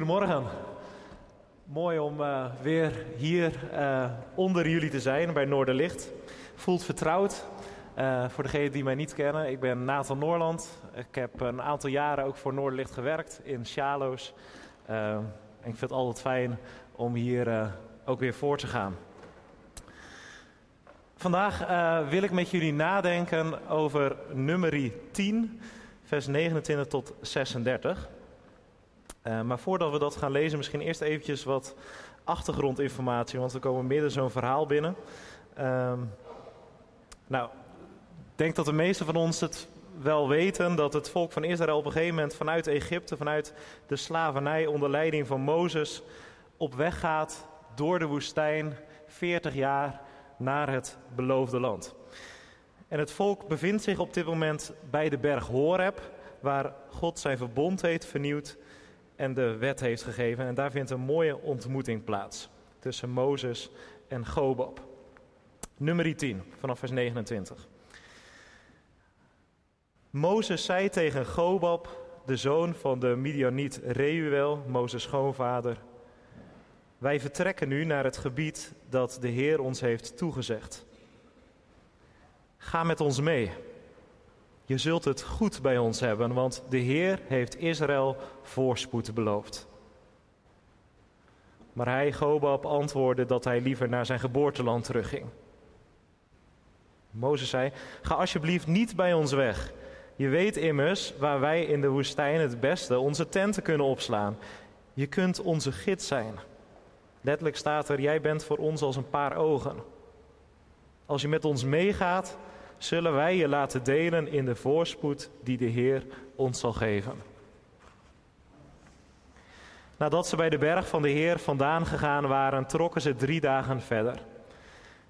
Goedemorgen. Mooi om uh, weer hier uh, onder jullie te zijn bij Noorderlicht. Voelt vertrouwd. Uh, voor degenen die mij niet kennen, ik ben Nathan Noorland. Ik heb een aantal jaren ook voor Noorderlicht gewerkt in Sjaloos. en ik vind het altijd fijn om hier ook weer voor te gaan. Vandaag wil ik met jullie nadenken over nummerie 10, vers 29 tot 36. Uh, maar voordat we dat gaan lezen, misschien eerst eventjes wat achtergrondinformatie, want we komen midden zo'n verhaal binnen. Uh, nou, ik denk dat de meesten van ons het wel weten dat het volk van Israël op een gegeven moment vanuit Egypte, vanuit de slavernij onder leiding van Mozes, op weg gaat door de woestijn 40 jaar naar het beloofde land. En het volk bevindt zich op dit moment bij de berg Horeb, waar God zijn verbond heeft vernieuwd en de wet heeft gegeven. En daar vindt een mooie ontmoeting plaats tussen Mozes en Gobab. Nummer 10, vanaf vers 29. Mozes zei tegen Gobab, de zoon van de Midianiet Reuel, Mozes schoonvader: Wij vertrekken nu naar het gebied dat de Heer ons heeft toegezegd. Ga met ons mee. Je zult het goed bij ons hebben, want de Heer heeft Israël voorspoed beloofd. Maar hij, Gobab, antwoordde dat hij liever naar zijn geboorteland terugging. Mozes zei: Ga alsjeblieft niet bij ons weg. Je weet immers waar wij in de woestijn het beste onze tenten kunnen opslaan. Je kunt onze gids zijn. Letterlijk staat er: Jij bent voor ons als een paar ogen. Als je met ons meegaat, zullen wij je laten delen in de voorspoed die de Heer ons zal geven. Nadat ze bij de berg van de Heer vandaan gegaan waren, trokken ze drie dagen verder.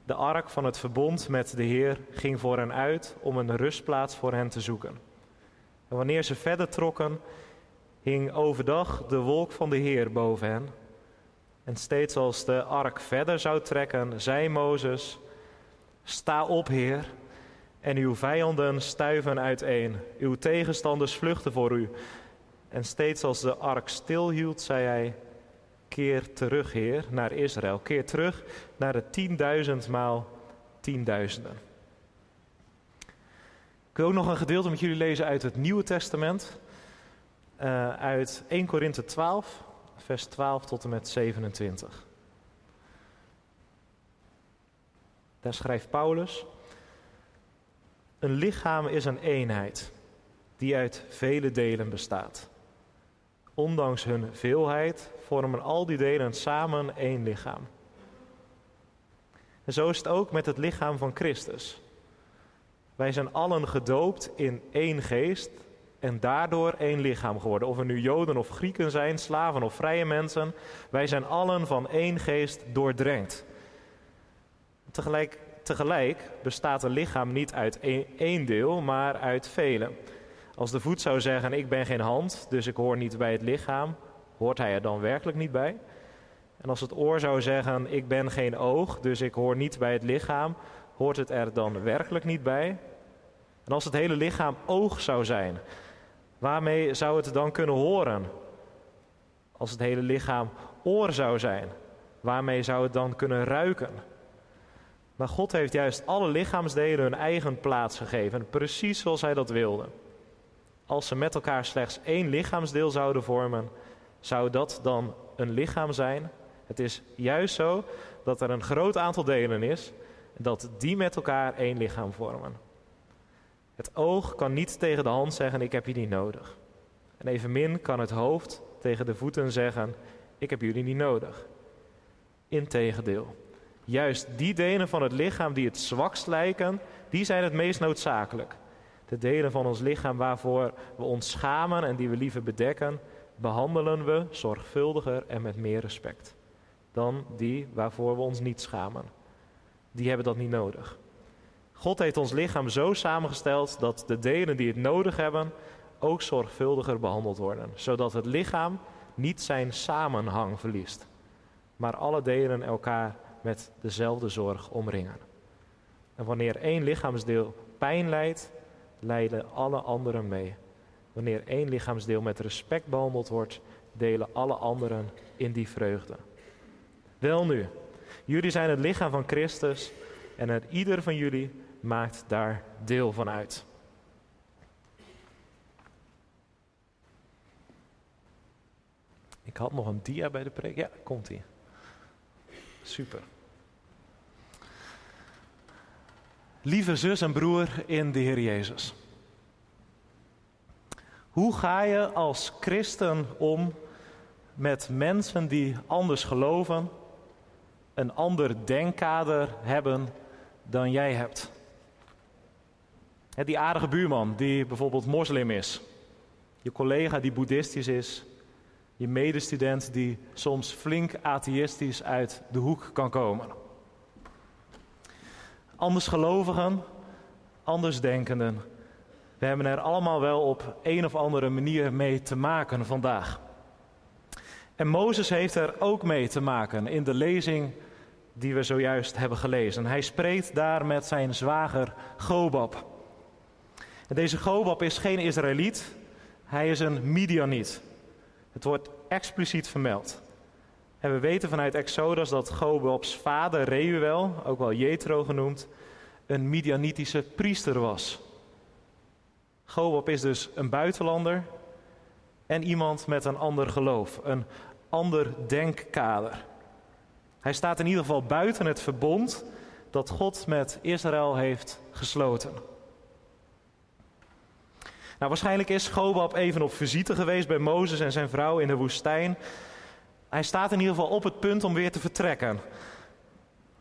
De ark van het verbond met de Heer ging voor hen uit om een rustplaats voor hen te zoeken. En wanneer ze verder trokken, hing overdag de wolk van de Heer boven hen. En steeds als de ark verder zou trekken, zei Mozes: Sta op, Heer, en uw vijanden stuiven uiteen. Uw tegenstanders vluchten voor u. En steeds als de ark stilhield, zei hij: Keer terug, Heer, naar Israël. Keer terug naar de tienduizend maal tienduizenden. Ik wil ook nog een gedeelte met jullie lezen uit het Nieuwe Testament. Uh, uit 1 Korinthe 12, vers 12 tot en met 27. Daar schrijft Paulus. Een lichaam is een eenheid die uit vele delen bestaat. Ondanks hun veelheid vormen al die delen samen één lichaam. En zo is het ook met het lichaam van Christus. Wij zijn allen gedoopt in één geest en daardoor één lichaam geworden. Of we nu Joden of Grieken zijn, slaven of vrije mensen, wij zijn allen van één geest doordrenkt. Tegelijk tegelijk bestaat een lichaam niet uit één deel, maar uit vele. Als de voet zou zeggen: Ik ben geen hand, dus ik hoor niet bij het lichaam, hoort hij er dan werkelijk niet bij? En als het oor zou zeggen: Ik ben geen oog, dus ik hoor niet bij het lichaam, hoort het er dan werkelijk niet bij? En als het hele lichaam oog zou zijn, waarmee zou het dan kunnen horen? Als het hele lichaam oor zou zijn, waarmee zou het dan kunnen ruiken? Maar God heeft juist alle lichaamsdelen hun eigen plaats gegeven, precies zoals Hij dat wilde. Als ze met elkaar slechts één lichaamsdeel zouden vormen, zou dat dan een lichaam zijn? Het is juist zo dat er een groot aantal delen is, dat die met elkaar één lichaam vormen. Het oog kan niet tegen de hand zeggen: Ik heb je niet nodig. En evenmin kan het hoofd tegen de voeten zeggen: Ik heb jullie niet nodig. Integendeel. Juist die delen van het lichaam die het zwakst lijken, die zijn het meest noodzakelijk. De delen van ons lichaam waarvoor we ons schamen en die we liever bedekken, behandelen we zorgvuldiger en met meer respect dan die waarvoor we ons niet schamen. Die hebben dat niet nodig. God heeft ons lichaam zo samengesteld dat de delen die het nodig hebben ook zorgvuldiger behandeld worden, zodat het lichaam niet zijn samenhang verliest, maar alle delen elkaar met dezelfde zorg omringen. En wanneer één lichaamsdeel pijn lijdt, lijden alle anderen mee. Wanneer één lichaamsdeel met respect behandeld wordt, delen alle anderen in die vreugde. Wel nu, jullie zijn het lichaam van Christus en het ieder van jullie maakt daar deel van uit. Ik had nog een dia bij de preek. Ja, komt ie. Super. Lieve zus en broer in de Heer Jezus. Hoe ga je als christen om met mensen die anders geloven, een ander denkkader hebben dan jij hebt? Die aardige buurman die bijvoorbeeld moslim is, je collega die boeddhistisch is, je medestudent die soms flink atheïstisch uit de hoek kan komen. Andersgelovigen, andersdenkenden. We hebben er allemaal wel op een of andere manier mee te maken vandaag. En Mozes heeft er ook mee te maken in de lezing die we zojuist hebben gelezen. Hij spreekt daar met zijn zwager Gobab. En deze Gobab is geen Israëliet, hij is een Midianiet. Het wordt expliciet vermeld. En we weten vanuit Exodus dat Gobabs vader Reuel, ook wel Jethro genoemd, een Midianitische priester was. Gobab is dus een buitenlander en iemand met een ander geloof, een ander denkkader. Hij staat in ieder geval buiten het verbond dat God met Israël heeft gesloten. Nou, waarschijnlijk is Gobab even op visite geweest bij Mozes en zijn vrouw in de woestijn. Hij staat in ieder geval op het punt om weer te vertrekken.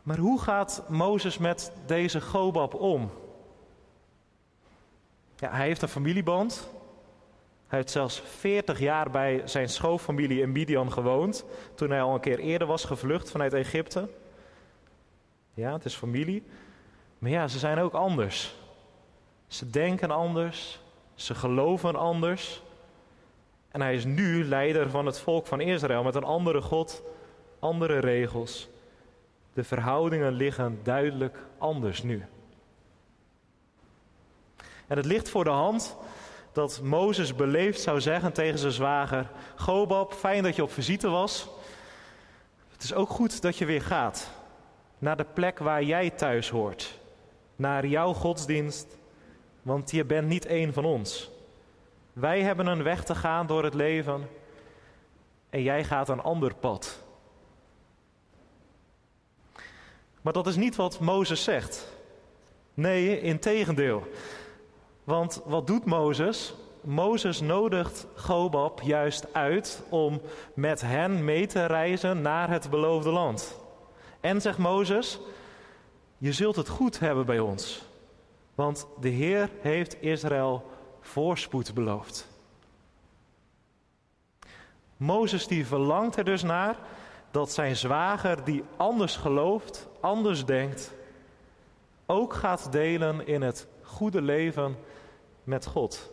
Maar hoe gaat Mozes met deze Gobab om? Ja, hij heeft een familieband. Hij heeft zelfs 40 jaar bij zijn schoonfamilie in Midian gewoond. Toen hij al een keer eerder was gevlucht vanuit Egypte. Ja, het is familie. Maar ja, ze zijn ook anders. Ze denken anders. Ze geloven anders. En hij is nu leider van het volk van Israël met een andere God, andere regels. De verhoudingen liggen duidelijk anders nu. En het ligt voor de hand dat Mozes beleefd zou zeggen tegen zijn zwager: Gobab, fijn dat je op visite was. Het is ook goed dat je weer gaat naar de plek waar jij thuis hoort, naar jouw godsdienst, want je bent niet één van ons. Wij hebben een weg te gaan door het leven en jij gaat een ander pad. Maar dat is niet wat Mozes zegt. Nee, in tegendeel. Want wat doet Mozes? Mozes nodigt Gobab juist uit om met hen mee te reizen naar het beloofde land. En zegt Mozes, je zult het goed hebben bij ons. Want de Heer heeft Israël voorspoed beloofd. Mozes die verlangt er dus naar dat zijn zwager die anders gelooft, anders denkt, ook gaat delen in het goede leven met God.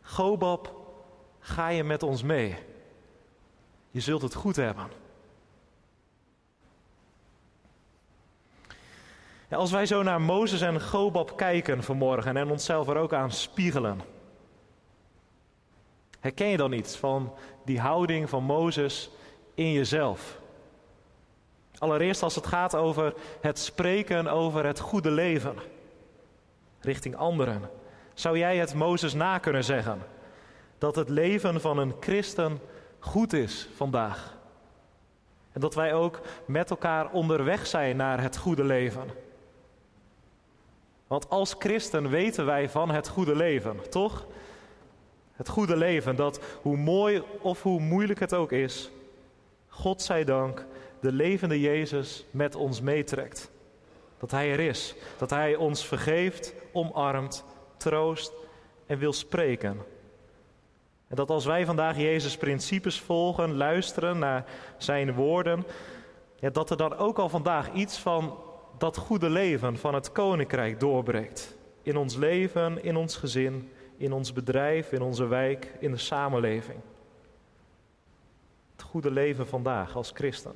Gobab, ga je met ons mee? Je zult het goed hebben. Als wij zo naar Mozes en Gobab kijken vanmorgen en onszelf er ook aan spiegelen, herken je dan iets van die houding van Mozes in jezelf? Allereerst als het gaat over het spreken over het goede leven richting anderen. Zou jij het Mozes na kunnen zeggen? Dat het leven van een christen goed is vandaag. En dat wij ook met elkaar onderweg zijn naar het goede leven. Want als christen weten wij van het goede leven, toch? Het goede leven, dat hoe mooi of hoe moeilijk het ook is, God zij dank, de levende Jezus met ons meetrekt. Dat Hij er is, dat Hij ons vergeeft, omarmt, troost en wil spreken. En dat als wij vandaag Jezus' principes volgen, luisteren naar Zijn woorden, ja, dat er dan ook al vandaag iets van dat goede leven van het koninkrijk doorbreekt. In ons leven, in ons gezin, in ons bedrijf, in onze wijk, in de samenleving. Het goede leven vandaag als christen.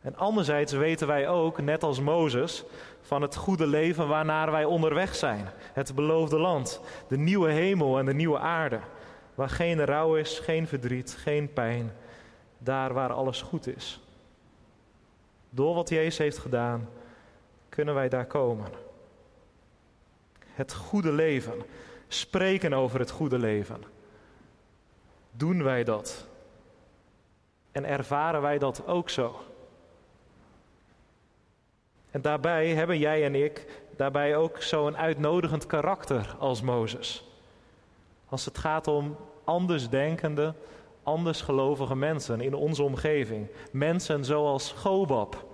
En anderzijds weten wij ook, net als Mozes, van het goede leven waarnaar wij onderweg zijn. Het beloofde land, de nieuwe hemel en de nieuwe aarde. Waar geen rouw is, geen verdriet, geen pijn. Daar waar alles goed is. Door wat Jezus heeft gedaan, kunnen wij daar komen. Het goede leven. Spreken over het goede leven. Doen wij dat? En ervaren wij dat ook zo? En daarbij hebben jij en ik daarbij ook zo'n uitnodigend karakter als Mozes. Als het gaat om andersdenkende, andersgelovige mensen in onze omgeving. Mensen zoals Gobab.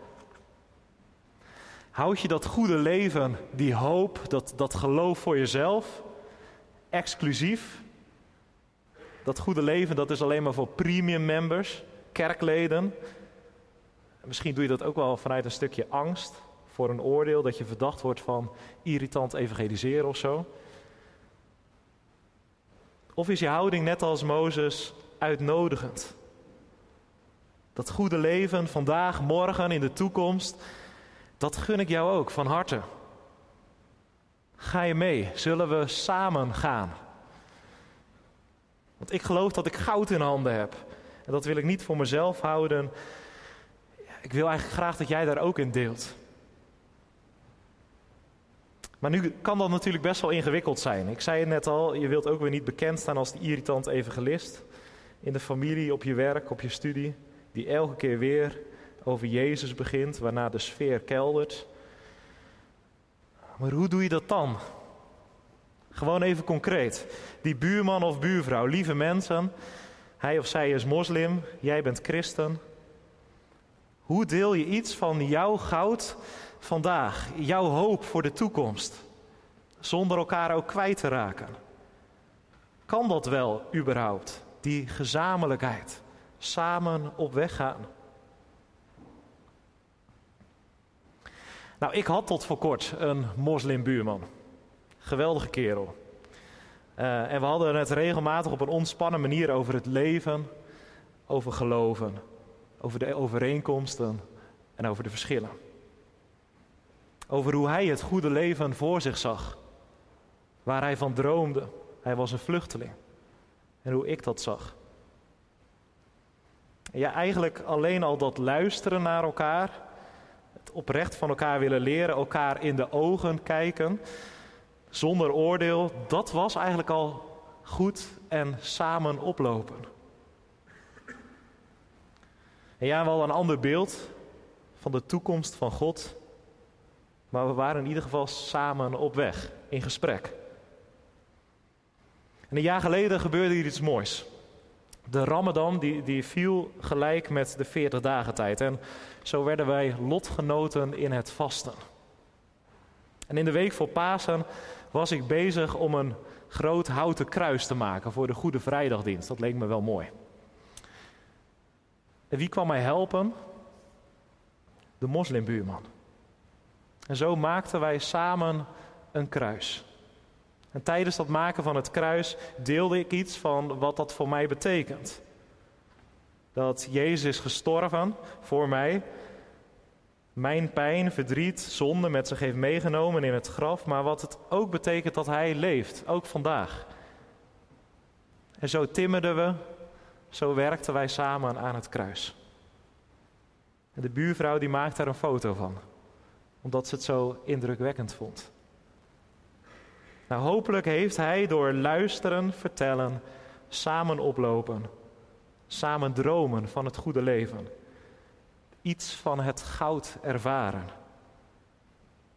Houd je dat goede leven, die hoop, dat, dat geloof voor jezelf, exclusief? Dat goede leven, dat is alleen maar voor premium members, kerkleden. Misschien doe je dat ook wel vanuit een stukje angst voor een oordeel, dat je verdacht wordt van irritant evangeliseren of zo. Of is je houding net als Mozes uitnodigend? Dat goede leven vandaag, morgen, in de toekomst, dat gun ik jou ook van harte. Ga je mee? Zullen we samen gaan? Want ik geloof dat ik goud in handen heb. En dat wil ik niet voor mezelf houden. Ik wil eigenlijk graag dat jij daar ook in deelt. Maar nu kan dat natuurlijk best wel ingewikkeld zijn. Ik zei het net al, je wilt ook weer niet bekend staan als de irritant evangelist. In de familie, op je werk, op je studie. Die elke keer weer over Jezus begint, waarna de sfeer keldert. Maar hoe doe je dat dan? Gewoon even concreet. Die buurman of buurvrouw, lieve mensen, hij of zij is moslim, jij bent christen. Hoe deel je iets van jouw goud vandaag, jouw hoop voor de toekomst, zonder elkaar ook kwijt te raken? Kan dat wel überhaupt, die gezamenlijkheid, samen op weg gaan? Nou, ik had tot voor kort een moslimbuurman. Geweldige kerel. Uh, en we hadden het regelmatig op een ontspannen manier over het leven, over geloven, over de overeenkomsten en over de verschillen. Over hoe hij het goede leven voor zich zag, waar hij van droomde. Hij was een vluchteling. En hoe ik dat zag. ja, eigenlijk alleen al dat luisteren naar elkaar, het oprecht van elkaar willen leren, elkaar in de ogen kijken, zonder oordeel, dat was eigenlijk al goed en samen oplopen. En ja, wel een ander beeld van de toekomst van God, maar we waren in ieder geval samen op weg, in gesprek. En een jaar geleden gebeurde hier iets moois. De Ramadan die, die viel gelijk met de 40 dagen tijd. En zo werden wij lotgenoten in het vasten. En in de week voor Pasen was ik bezig om een groot houten kruis te maken voor de Goede Vrijdagdienst. Dat leek me wel mooi. En wie kwam mij helpen? De moslimbuurman. En zo maakten wij samen een kruis. En tijdens dat maken van het kruis deelde ik iets van wat dat voor mij betekent. Dat Jezus gestorven voor mij, mijn pijn, verdriet, zonde met zich heeft meegenomen in het graf, maar wat het ook betekent dat Hij leeft, ook vandaag. En zo timmerden we, zo werkten wij samen aan het kruis. En de buurvrouw die maakte daar een foto van, omdat ze het zo indrukwekkend vond. Nou, hopelijk heeft hij door luisteren, vertellen, samen oplopen, samen dromen van het goede leven, iets van het goud ervaren.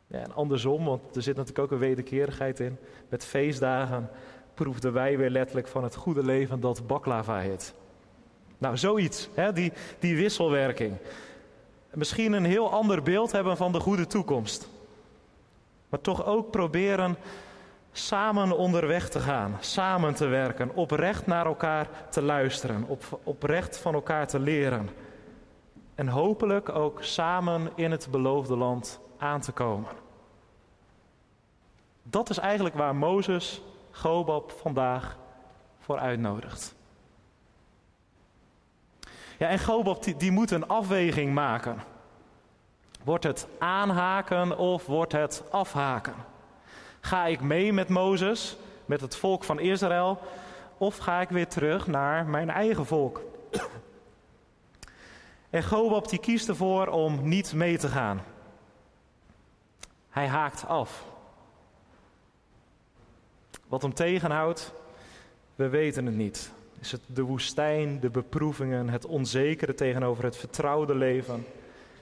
Ja, en andersom, want er zit natuurlijk ook een wederkerigheid in. Met feestdagen proefden wij weer letterlijk van het goede leven dat baklava heet. Nou, zoiets, hè, die, die wisselwerking. Misschien een heel ander beeld hebben van de goede toekomst. Maar toch ook proberen samen onderweg te gaan, samen te werken, oprecht naar elkaar te luisteren, op, oprecht van elkaar te leren. En hopelijk ook samen in het beloofde land aan te komen. Dat is eigenlijk waar Mozes Gobab vandaag voor uitnodigt. Ja, en Gobab die, die moet een afweging maken. Wordt het aanhaken of wordt het afhaken? Ga ik mee met Mozes, met het volk van Israël? of ga ik weer terug naar mijn eigen volk? En Gobab die kiest ervoor om niet mee te gaan. Hij haakt af. Wat hem tegenhoudt, we weten het niet. Is het de woestijn, de beproevingen, het onzekere tegenover het vertrouwde leven,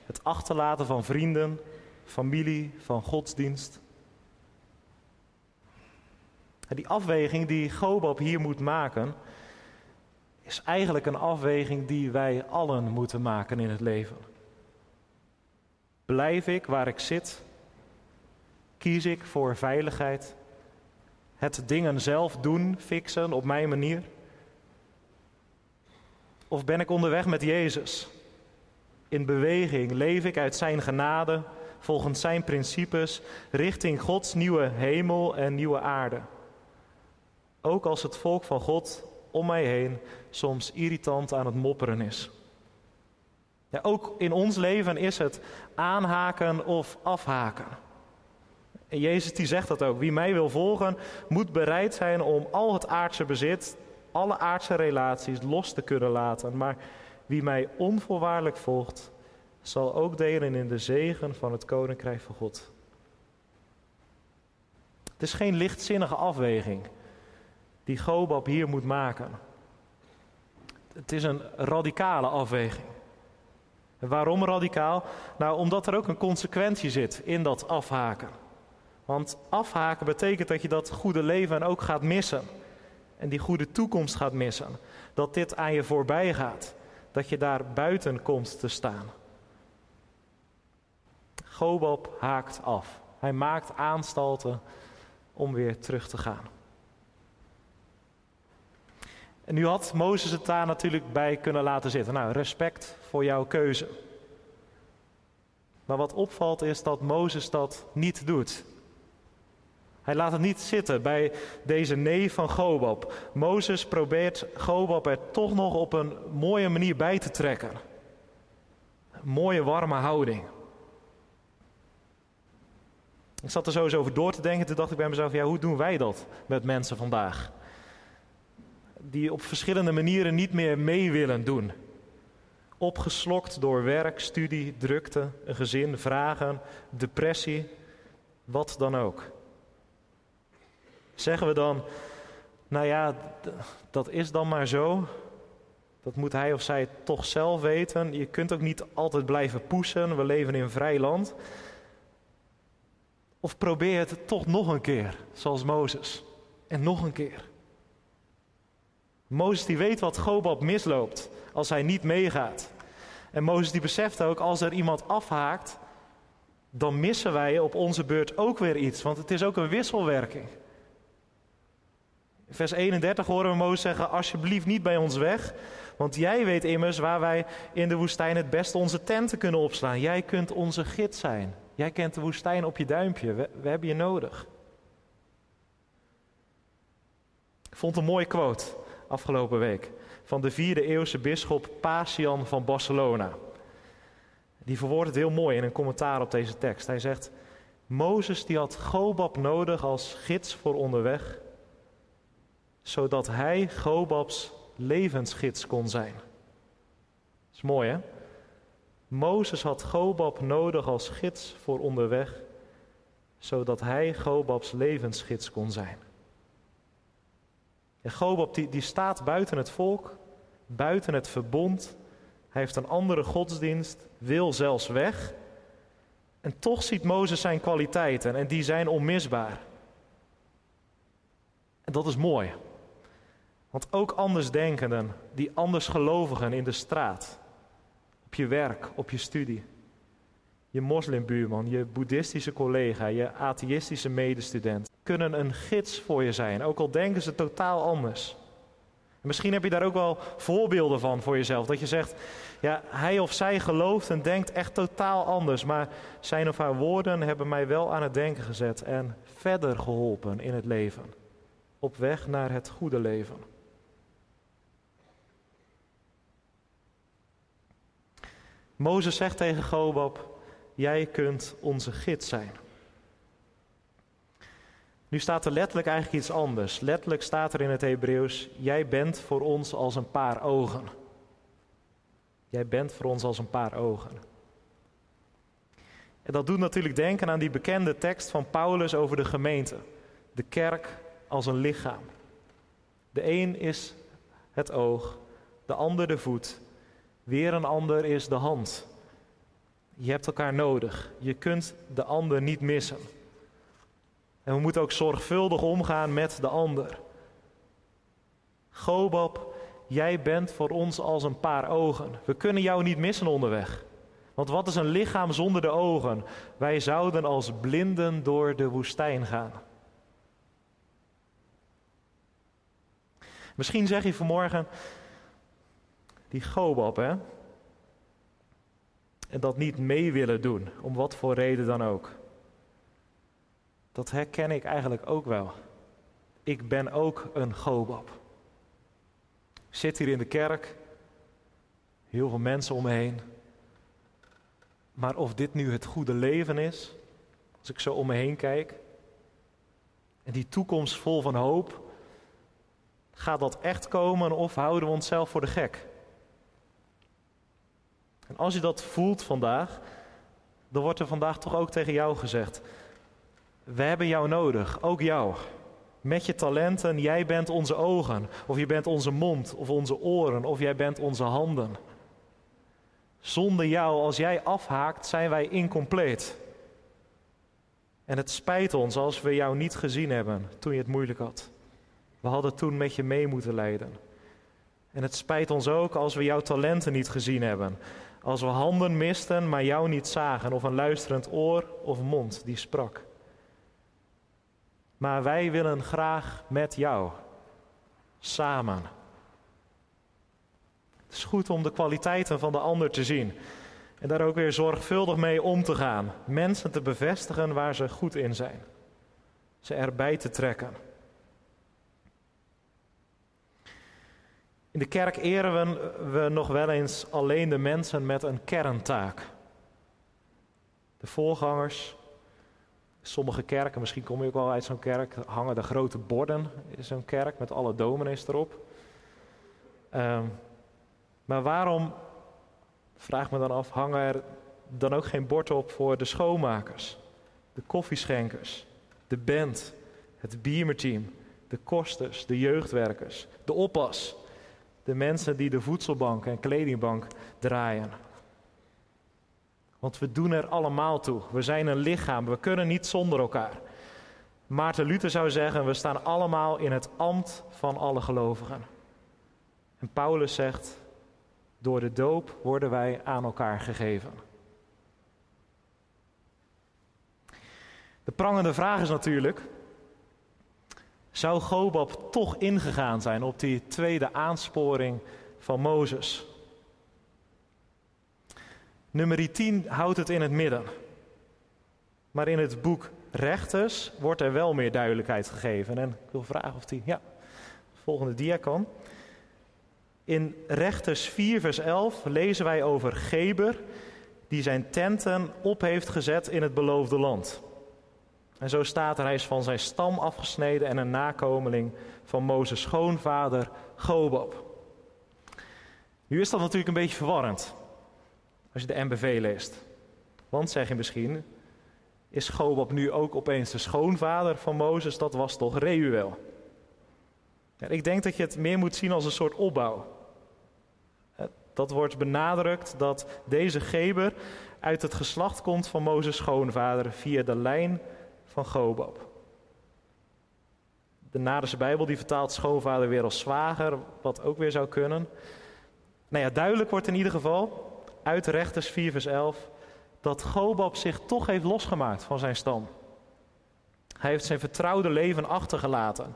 het achterlaten van vrienden, familie, van godsdienst? Die afweging die Gobab hier moet maken, is eigenlijk een afweging die wij allen moeten maken in het leven. Blijf ik waar ik zit? Kies ik voor veiligheid? Het dingen zelf doen, fixen op mijn manier? Of ben ik onderweg met Jezus? In beweging leef ik uit Zijn genade, volgens Zijn principes, richting Gods nieuwe hemel en nieuwe aarde. Ook als het volk van God om mij heen soms irritant aan het mopperen is. Ja, ook in ons leven is het aanhaken of afhaken. En Jezus die zegt dat ook. Wie mij wil volgen, moet bereid zijn om al het aardse bezit, alle aardse relaties los te kunnen laten. Maar wie mij onvoorwaardelijk volgt, zal ook delen in de zegen van het koninkrijk van God. Het is geen lichtzinnige afweging die Gobab hier moet maken. Het is een radicale afweging. waarom radicaal? Nou, omdat er ook een consequentie zit in dat afhaken. Want afhaken betekent dat je dat goede leven ook gaat missen. En die goede toekomst gaat missen. Dat dit aan je voorbij gaat. Dat je daar buiten komt te staan. Gobab haakt af. Hij maakt aanstalten om weer terug te gaan. En nu had Mozes het daar natuurlijk bij kunnen laten zitten. Nou, respect voor jouw keuze. Maar wat opvalt is dat Mozes dat niet doet. Hij laat het niet zitten bij deze nee van Gobab. Mozes probeert Gobab er toch nog op een mooie manier bij te trekken. Mooie warme houding. Ik zat er sowieso over door te denken. Toen dacht ik bij mezelf: ja, hoe doen wij dat met mensen vandaag? Die op verschillende manieren niet meer mee willen doen. Opgeslokt door werk, studie, drukte, een gezin, vragen, depressie, wat dan ook. Zeggen we dan, nou ja, dat is dan maar zo. Dat moet hij of zij toch zelf weten. Je kunt ook niet altijd blijven poesen. We leven in een vrij land. Of probeer het toch nog een keer, zoals Mozes. En nog een keer. Mozes die weet wat Gobab misloopt als hij niet meegaat. En Mozes die beseft ook, als er iemand afhaakt, dan missen wij op onze beurt ook weer iets, want het is ook een wisselwerking. In vers 31 horen we Mozes zeggen, alsjeblieft niet bij ons weg, want jij weet immers waar wij in de woestijn het beste onze tenten kunnen opslaan. Jij kunt onze gids zijn. Jij kent de woestijn op je duimpje. We, we hebben je nodig. Ik vond een mooie quote afgelopen week van de vierde eeuwse bisschop Pasian van Barcelona. Die verwoordt het heel mooi in een commentaar op deze tekst. Hij zegt: Mozes die had Gobab nodig als gids voor onderweg, zodat hij Gobabs levensgids kon zijn. Dat is mooi hè? Mozes had Gobab nodig als gids voor onderweg, zodat hij Gobabs levensgids kon zijn. En Gobab die, die staat buiten het volk, buiten het verbond. Hij heeft een andere godsdienst, wil zelfs weg. En toch ziet Mozes zijn kwaliteiten en die zijn onmisbaar. En dat is mooi. Want ook andersdenkenden, die andersgelovigen in de straat, op je werk, op je studie, je moslimbuurman, je boeddhistische collega, je atheïstische medestudent, kunnen een gids voor je zijn, ook al denken ze totaal anders. En misschien heb je daar ook wel voorbeelden van voor jezelf. Dat je zegt, ja, hij of zij gelooft en denkt echt totaal anders. Maar zijn of haar woorden hebben mij wel aan het denken gezet en verder geholpen in het leven. Op weg naar het goede leven. Mozes zegt tegen Gobab, jij kunt onze gids zijn. Nu staat er letterlijk eigenlijk iets anders. Letterlijk staat er in het Hebreeuws: Jij bent voor ons als een paar ogen. Jij bent voor ons als een paar ogen. En dat doet natuurlijk denken aan die bekende tekst van Paulus over de gemeente. De kerk als een lichaam. De een is het oog, de ander de voet, weer een ander is de hand. Je hebt elkaar nodig. Je kunt de ander niet missen. En we moeten ook zorgvuldig omgaan met de ander. Gobab, jij bent voor ons als een paar ogen. We kunnen jou niet missen onderweg. Want wat is een lichaam zonder de ogen? Wij zouden als blinden door de woestijn gaan. Misschien zeg je vanmorgen, die Gobab, hè? En dat niet mee willen doen, om wat voor reden dan ook. Dat herken ik eigenlijk ook wel. Ik ben ook een Gobab. Ik zit hier in de kerk, heel veel mensen om me heen. Maar of dit nu het goede leven is, als ik zo om me heen kijk, en die toekomst vol van hoop, gaat dat echt komen of houden we onszelf voor de gek? En als je dat voelt vandaag, dan wordt er vandaag toch ook tegen jou gezegd: We hebben jou nodig, ook jou. Met je talenten, jij bent onze ogen, of je bent onze mond, of onze oren, of jij bent onze handen. Zonder jou, als jij afhaakt, zijn wij incompleet. En het spijt ons als we jou niet gezien hebben toen je het moeilijk had. We hadden toen met je mee moeten leiden. En het spijt ons ook als we jouw talenten niet gezien hebben. Als we handen misten, maar jou niet zagen, of een luisterend oor of mond die sprak. Maar wij willen graag met jou, samen. Het is goed om de kwaliteiten van de ander te zien en daar ook weer zorgvuldig mee om te gaan. Mensen te bevestigen waar ze goed in zijn. Ze erbij te trekken. In de kerk eren we nog wel eens alleen de mensen met een kerntaak. De voorgangers, sommige kerken, misschien kom je ook wel uit zo'n kerk, hangen de grote borden in zo'n kerk met alle dominees erop. Um, maar waarom, vraag me dan af, hangen er dan ook geen bord op voor de schoonmakers, de koffieschenkers, de band, het biemerteam, de kosters, de jeugdwerkers, de oppas, de mensen die de voedselbank en kledingbank draaien? Want we doen er allemaal toe. We zijn een lichaam, we kunnen niet zonder elkaar. Maarten Luther zou zeggen: we staan allemaal in het ambt van alle gelovigen. En Paulus zegt: door de doop worden wij aan elkaar gegeven. De prangende vraag is natuurlijk: zou Gobab toch ingegaan zijn op die tweede aansporing van Mozes? Nummer 10 houdt het in het midden. Maar in het boek Rechters wordt er wel meer duidelijkheid gegeven. En ik wil vragen of die, ja, volgende dia kan. In Rechters 4, vers 11 lezen wij over Geber, die zijn tenten op heeft gezet in het beloofde land. En zo staat er, hij is van zijn stam afgesneden en een nakomeling van Mozes schoonvader Gobab. Nu is dat natuurlijk een beetje verwarrend, als je de MBV leest. Want zeg je misschien, is Gobab nu ook opeens de schoonvader van Mozes? Dat was toch Reuel? ik denk dat je het meer moet zien als een soort opbouw. Dat wordt benadrukt dat deze Geber uit het geslacht komt van Mozes schoonvader via de lijn van Gobab. De Naderse Bijbel die vertaalt schoonvader weer als zwager, wat ook weer zou kunnen. Nou ja, duidelijk wordt in ieder geval uit Rechters 4 vers 11 dat Gobab zich toch heeft losgemaakt van zijn stam. Hij heeft zijn vertrouwde leven achtergelaten.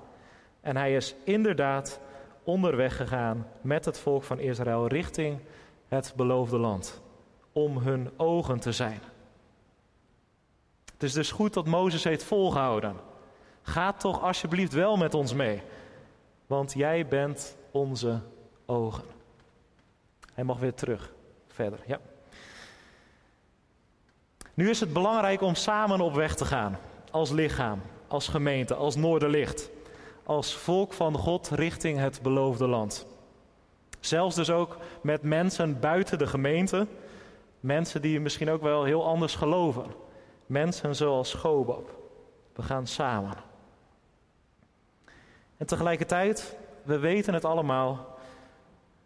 En hij is inderdaad onderweg gegaan met het volk van Israël richting het beloofde land. Om hun ogen te zijn. Het is dus goed dat Mozes heeft volgehouden. Ga toch alsjeblieft wel met ons mee. Want jij bent onze ogen. Hij mag weer terug. Verder, ja. Nu is het belangrijk om samen op weg te gaan. Als lichaam als gemeente, als Noorderlicht, als volk van God richting het beloofde land. Zelfs dus ook met mensen buiten de gemeente, mensen die misschien ook wel heel anders geloven. Mensen zoals Gobab. We gaan samen. En tegelijkertijd, we weten het allemaal.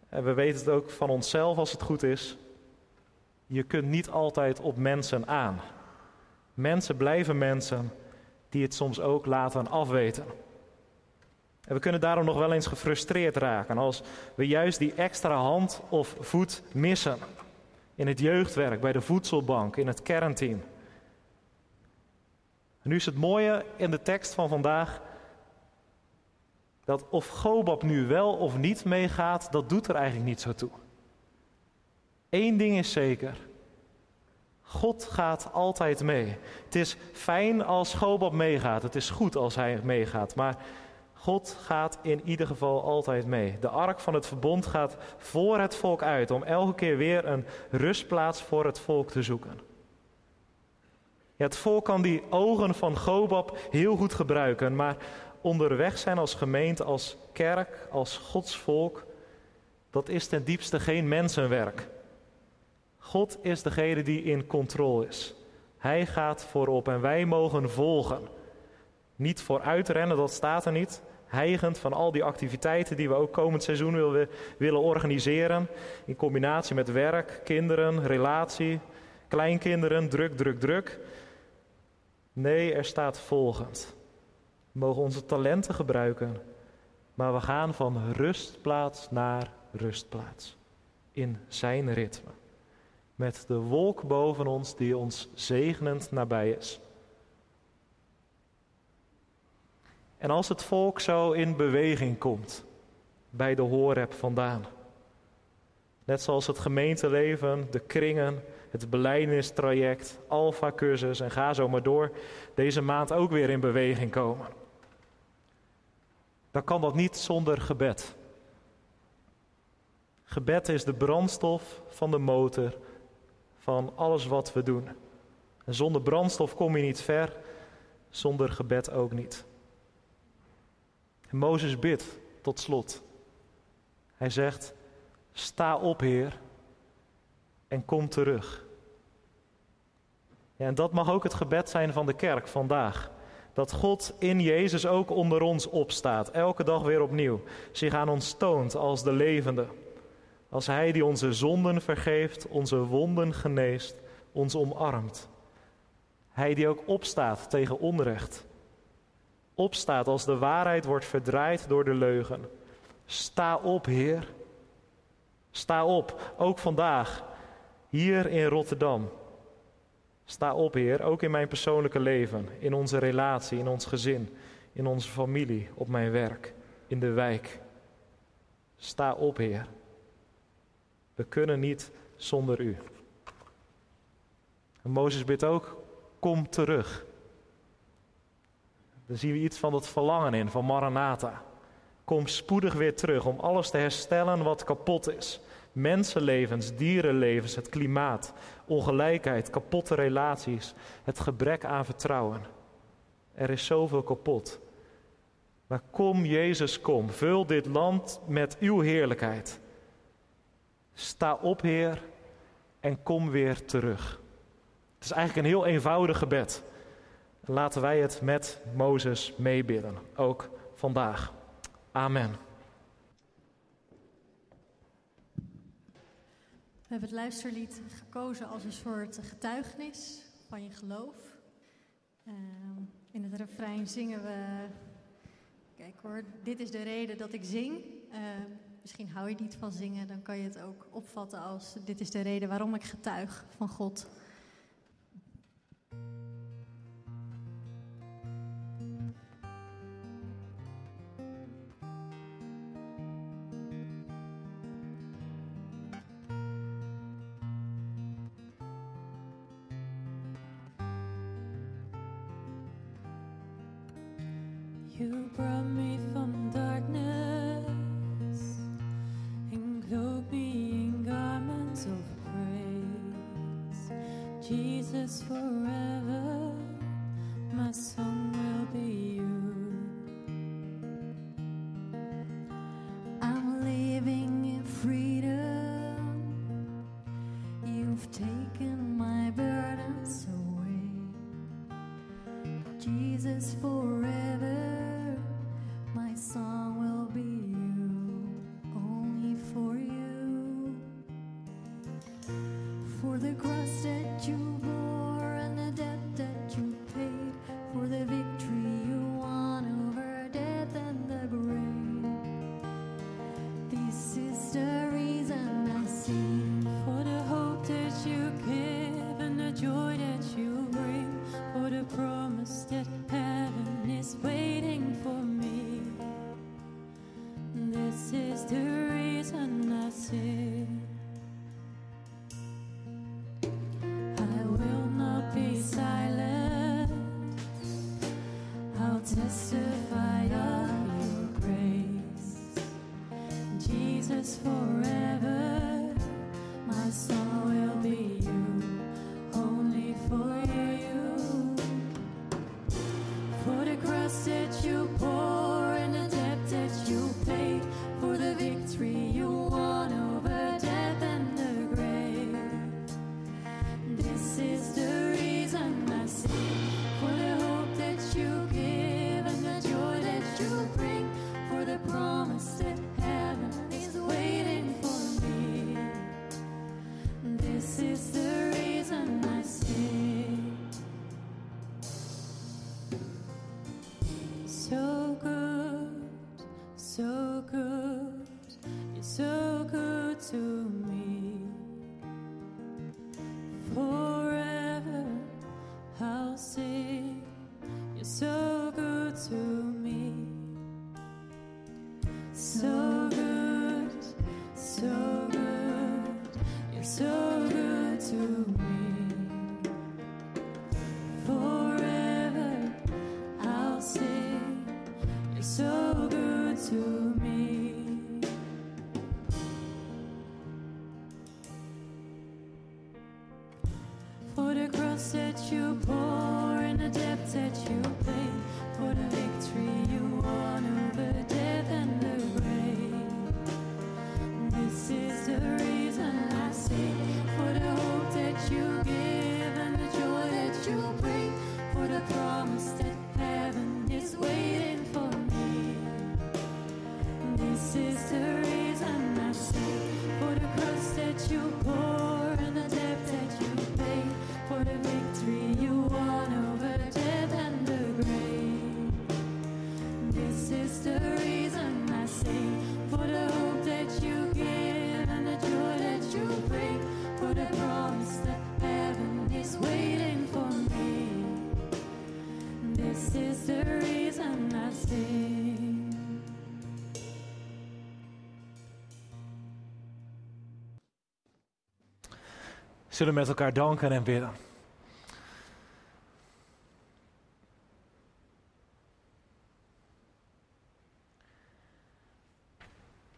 En we weten het ook van onszelf als het goed is. Je kunt niet altijd op mensen aan. Mensen blijven mensen die het soms ook laten afweten. En we kunnen daarom nog wel eens gefrustreerd raken als we juist die extra hand of voet missen. In het jeugdwerk, bij de voedselbank, in het kernteam. En nu is het mooie in de tekst van vandaag dat of Gobab nu wel of niet meegaat, dat doet er eigenlijk niet zo toe. Eén ding is zeker. God gaat altijd mee. Het is fijn als Gobab meegaat. Het is goed als hij meegaat. Maar God gaat in ieder geval altijd mee. De ark van het verbond gaat voor het volk uit om elke keer weer een rustplaats voor het volk te zoeken. Ja, het volk kan die ogen van Gobab heel goed gebruiken, maar onderweg zijn als gemeente, als kerk, als Gods volk, dat is ten diepste geen mensenwerk. God is degene die in controle is. Hij gaat voorop en wij mogen volgen. Niet vooruitrennen, dat staat er niet. Heigend van al die activiteiten die we ook komend seizoen willen, willen organiseren. In combinatie met werk, kinderen, relatie, kleinkinderen, druk, druk, druk. Nee, er staat volgend. We mogen onze talenten gebruiken, maar we gaan van rustplaats naar rustplaats. In zijn ritme. Met de wolk boven ons die ons zegenend nabij is. En als het volk zo in beweging komt, bij de Horeb vandaan. Net zoals het gemeenteleven, de kringen, het beleidingstraject, alfa-cursus en ga zo maar door, deze maand ook weer in beweging komen. Dan kan dat niet zonder gebed. Gebed is de brandstof van de motor van alles wat we doen. En zonder brandstof kom je niet ver, zonder gebed ook niet. En Mozes bidt tot slot. Hij zegt: Sta op, Heer, en kom terug. Ja, en dat mag ook het gebed zijn van de kerk vandaag. Dat God in Jezus ook onder ons opstaat, elke dag weer opnieuw. Zich aan ons toont als de levende. Als Hij die onze zonden vergeeft, onze wonden geneest, ons omarmt. Hij die ook opstaat tegen onrecht. Opstaat als de waarheid wordt verdraaid door de leugen. Sta op, Heer. Sta op, ook vandaag, hier in Rotterdam. Sta op, Heer, ook in mijn persoonlijke leven, in onze relatie, in ons gezin, in onze familie, op mijn werk, in de wijk. Sta op, Heer. We kunnen niet zonder U. En Mozes bidt ook, kom terug. Dan zien we iets van dat verlangen in, van Maranatha. Kom spoedig weer terug om alles te herstellen wat kapot is. Mensenlevens, dierenlevens, het klimaat, ongelijkheid, kapotte relaties, het gebrek aan vertrouwen. Er is zoveel kapot. Maar kom Jezus, kom, vul dit land met uw heerlijkheid. Sta op, Heer, en kom weer terug. Het is eigenlijk een heel eenvoudig gebed. Laten wij het met Mozes meebidden, ook vandaag. Amen. We hebben het luisterlied gekozen als een soort getuigenis van je geloof. Uh, in het refrein zingen we. Kijk hoor, dit is de reden dat ik zing. Uh, misschien hou je niet van zingen, dan kan je het ook opvatten als: dit is de reden waarom ik getuig van God. You me this forever, my soul. Zullen we met elkaar danken en bidden.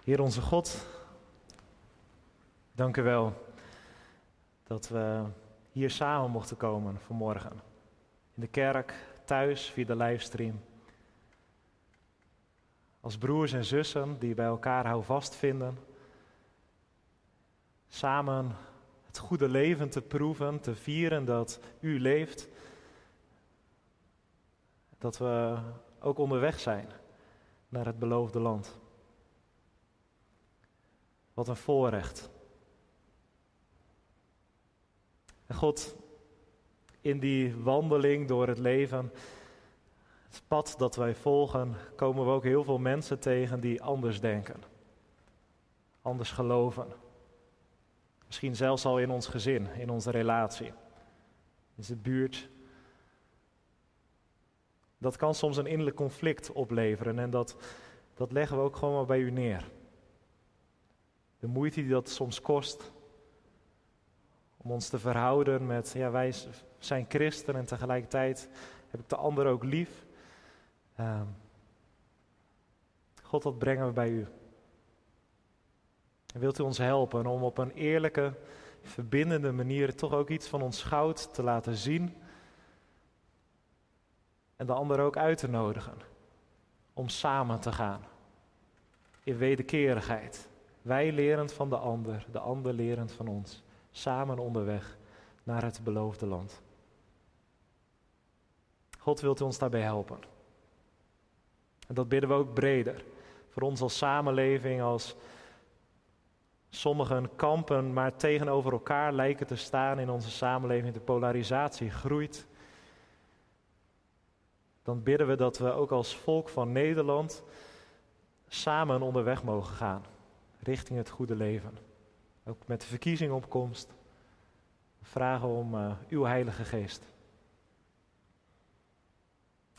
Heer onze God, dank u wel dat we hier samen mochten komen vanmorgen. In de kerk, thuis, via de livestream. Als broers en zussen die bij elkaar houvast vinden. Samen het goede leven te proeven, te vieren dat u leeft. Dat we ook onderweg zijn naar het beloofde land. Wat een voorrecht. En God, in die wandeling door het leven, het pad dat wij volgen, komen we ook heel veel mensen tegen die anders denken, anders geloven. Misschien zelfs al in ons gezin, in onze relatie, in de buurt. Dat kan soms een innerlijk conflict opleveren en dat, dat leggen we ook gewoon maar bij u neer. De moeite die dat soms kost om ons te verhouden met, ja, wij zijn christen en tegelijkertijd heb ik de ander ook lief. Ehm, God, dat brengen we bij u. En wilt u ons helpen om op een eerlijke, verbindende manier toch ook iets van ons goud te laten zien en de ander ook uit te nodigen om samen te gaan in wederkerigheid. Wij lerend van de ander, de ander lerend van ons, samen onderweg naar het beloofde land. God wilt ons daarbij helpen. En dat bidden we ook breder. Voor ons als samenleving, als, Sommigen kampen maar tegenover elkaar lijken te staan in onze samenleving. De polarisatie groeit. Dan bidden we dat we ook als volk van Nederland samen onderweg mogen gaan richting het goede leven. Ook met de verkiezingopkomst. We vragen om uh, uw Heilige Geest.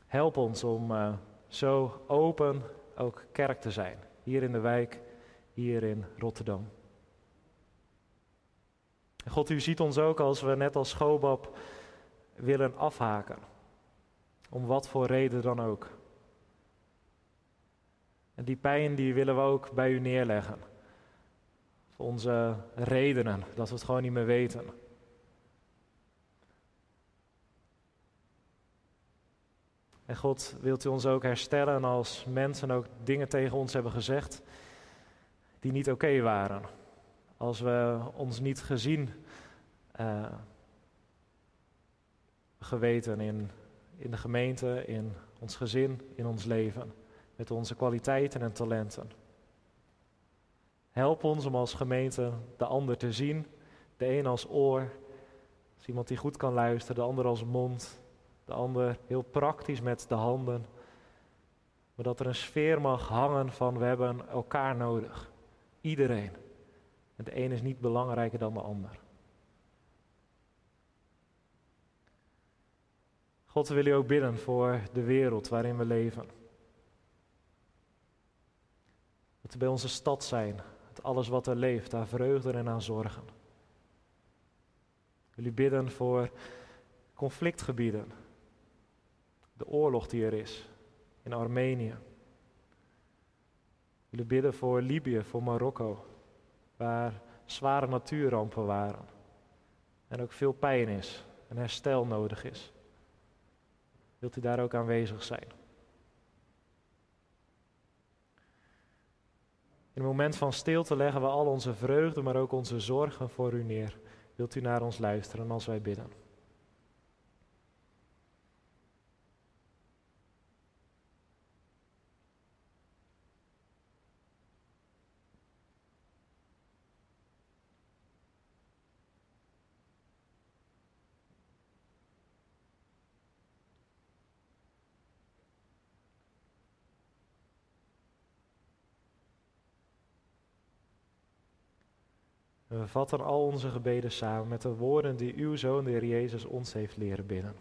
Help ons om uh, zo open ook kerk te zijn. Hier in de wijk, hier in Rotterdam. God, u ziet ons ook als we net als Schobab willen afhaken. Om wat voor reden dan ook. En die pijn die willen we ook bij u neerleggen. Onze redenen, dat we het gewoon niet meer weten. En God, wilt u ons ook herstellen als mensen ook dingen tegen ons hebben gezegd die niet oké waren. Als we ons niet gezien uh, geweten in, in de gemeente, in ons gezin, in ons leven. Met onze kwaliteiten en talenten. Help ons om als gemeente de ander te zien. De een als oor, als iemand die goed kan luisteren, de ander als mond, de ander heel praktisch met de handen. Maar dat er een sfeer mag hangen van we hebben elkaar nodig. Iedereen. En de een is niet belangrijker dan de ander. God wil u ook bidden voor de wereld waarin we leven. Dat we bij onze stad zijn, het alles wat er leeft, aan vreugde en aan zorgen. Wil u bidden voor conflictgebieden, de oorlog die er is in Armenië. Wil bidden voor Libië, voor Marokko, waar zware natuurrampen waren en ook veel pijn is en herstel nodig is. Wilt u daar ook aanwezig zijn? In een moment van stilte leggen we al onze vreugde, maar ook onze zorgen voor u neer. Wilt u naar ons luisteren als wij bidden? We vatten al onze gebeden samen met de woorden die uw Zoon, de Heer Jezus, ons heeft leren bidden.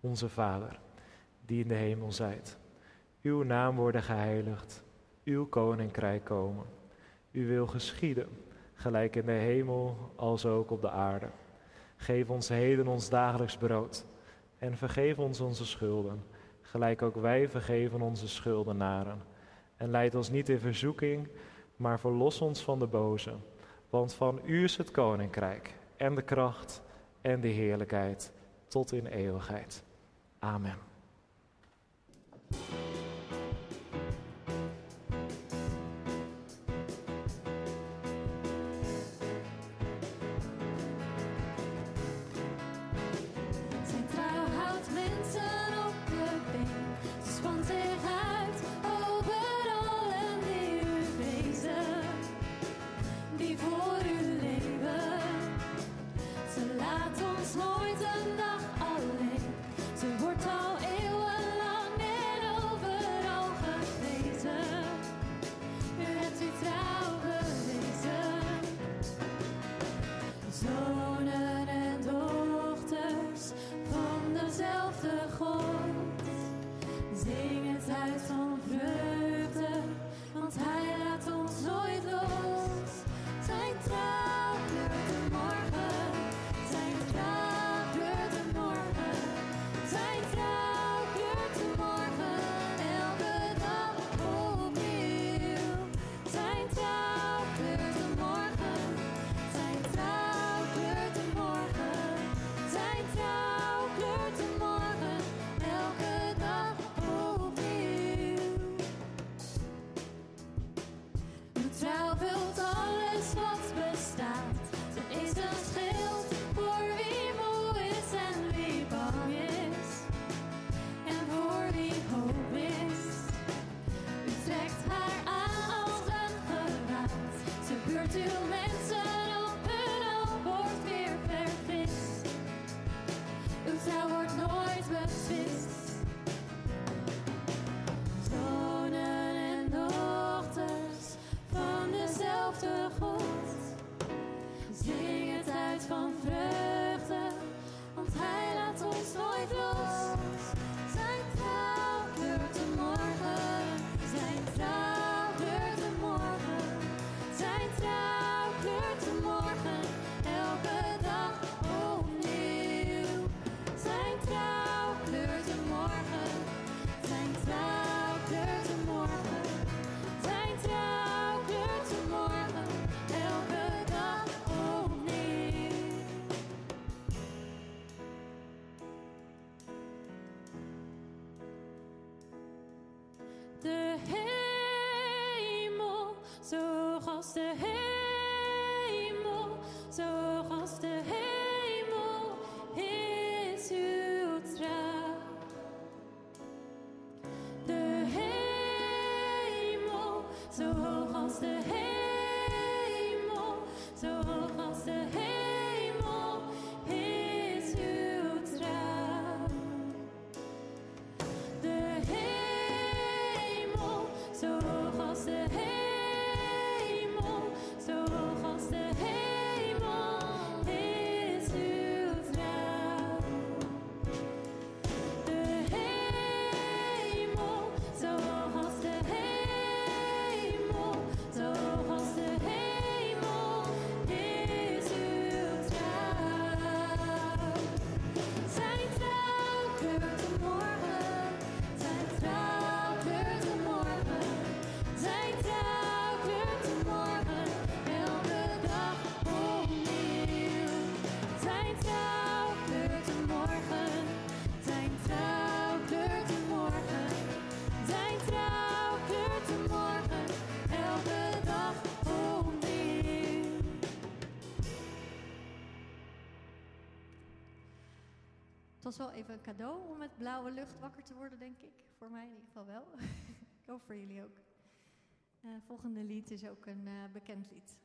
Onze Vader, die in de hemel zijt. Uw naam worden geheiligd, uw koninkrijk komen. Uw wil geschieden, gelijk in de hemel als ook op de aarde. Geef ons heden ons dagelijks brood en vergeef ons onze schulden, gelijk ook wij vergeven onze schuldenaren. En leid ons niet in verzoeking, maar verlos ons van de boze. Want van u is het koninkrijk en de kracht en de heerlijkheid tot in eeuwigheid. Amen. de hemel, zo hoog als de hemel is uw trouw. De hemel, zo hoog als de hemel, zo hoog als de hemel. Het was wel even een cadeau om met blauwe lucht wakker te worden, denk ik. Voor mij in ieder geval wel. ik hoop voor jullie ook. Uh, volgende lied is ook een eh, bekend lied.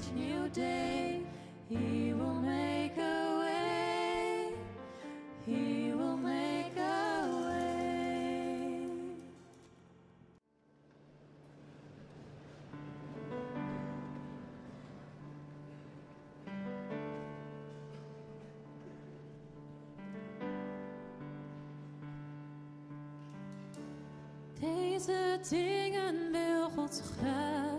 each new day. He will make a way. He will make a way. Deze dingen wil God graag.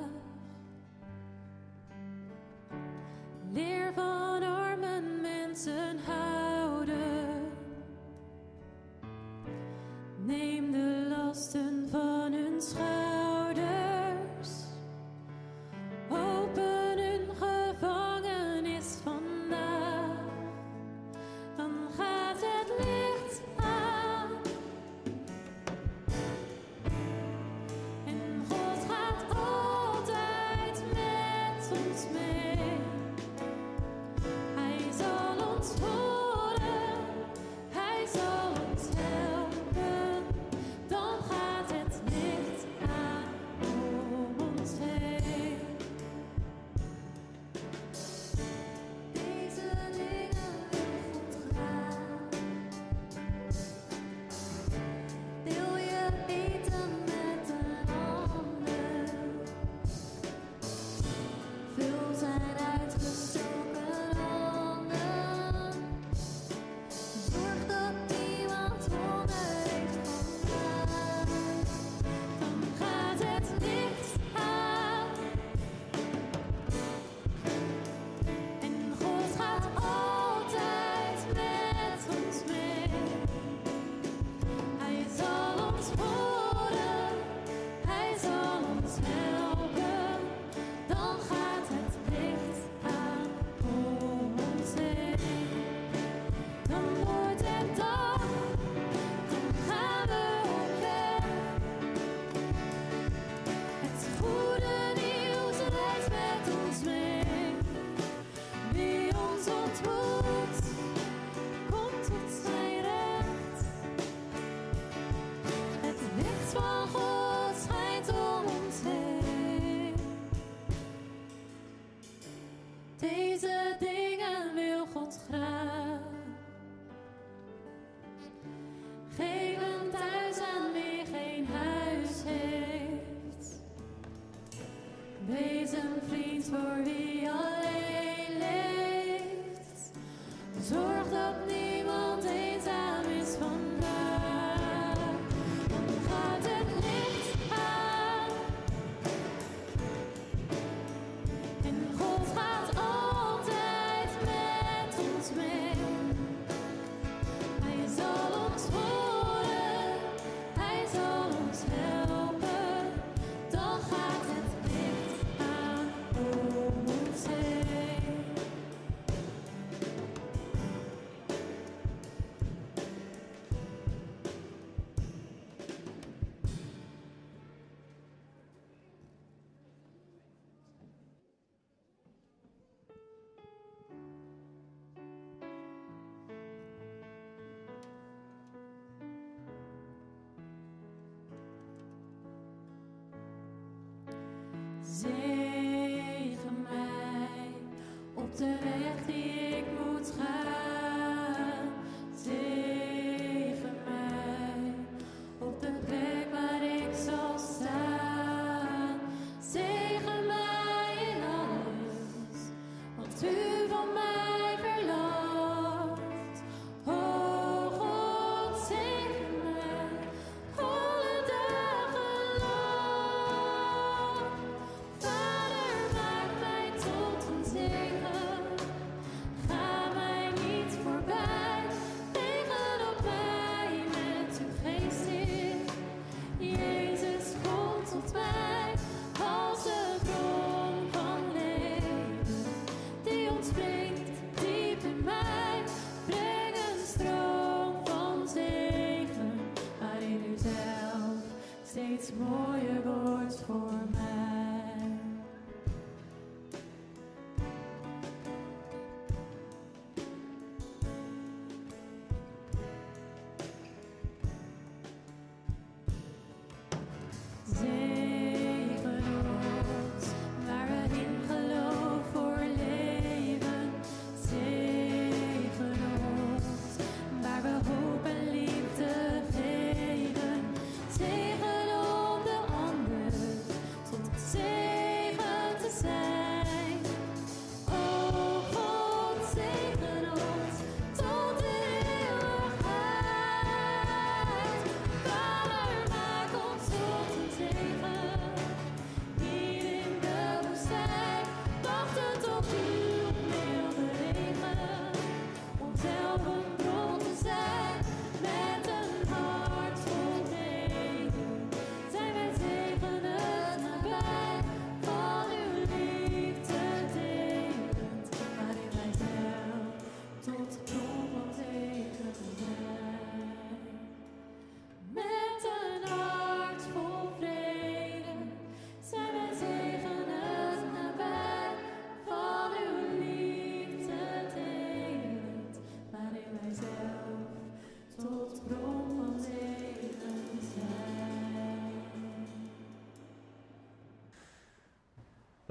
days a days.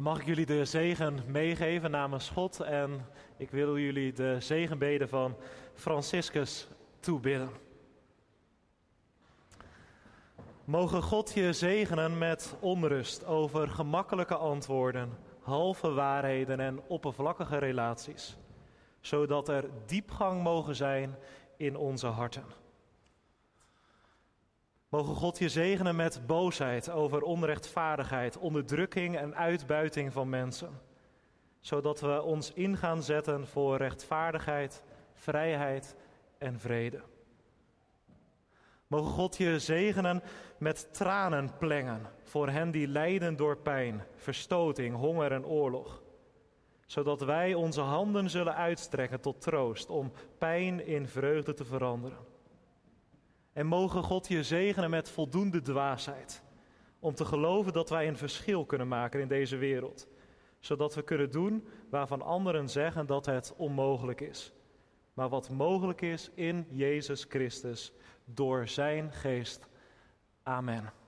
Mag ik jullie de zegen meegeven namens God en ik wil jullie de zegenbeden van Franciscus toebidden. Mogen God je zegenen met onrust over gemakkelijke antwoorden, halve waarheden en oppervlakkige relaties, zodat er diepgang mogen zijn in onze harten. Mogen God je zegenen met boosheid over onrechtvaardigheid, onderdrukking en uitbuiting van mensen, zodat we ons in gaan zetten voor rechtvaardigheid, vrijheid en vrede. Mogen God je zegenen met tranen plengen voor hen die lijden door pijn, verstoting, honger en oorlog. Zodat wij onze handen zullen uitstrekken tot troost om pijn in vreugde te veranderen. En mogen God je zegenen met voldoende dwaasheid om te geloven dat wij een verschil kunnen maken in deze wereld. Zodat we kunnen doen waarvan anderen zeggen dat het onmogelijk is. Maar wat mogelijk is in Jezus Christus door Zijn geest. Amen.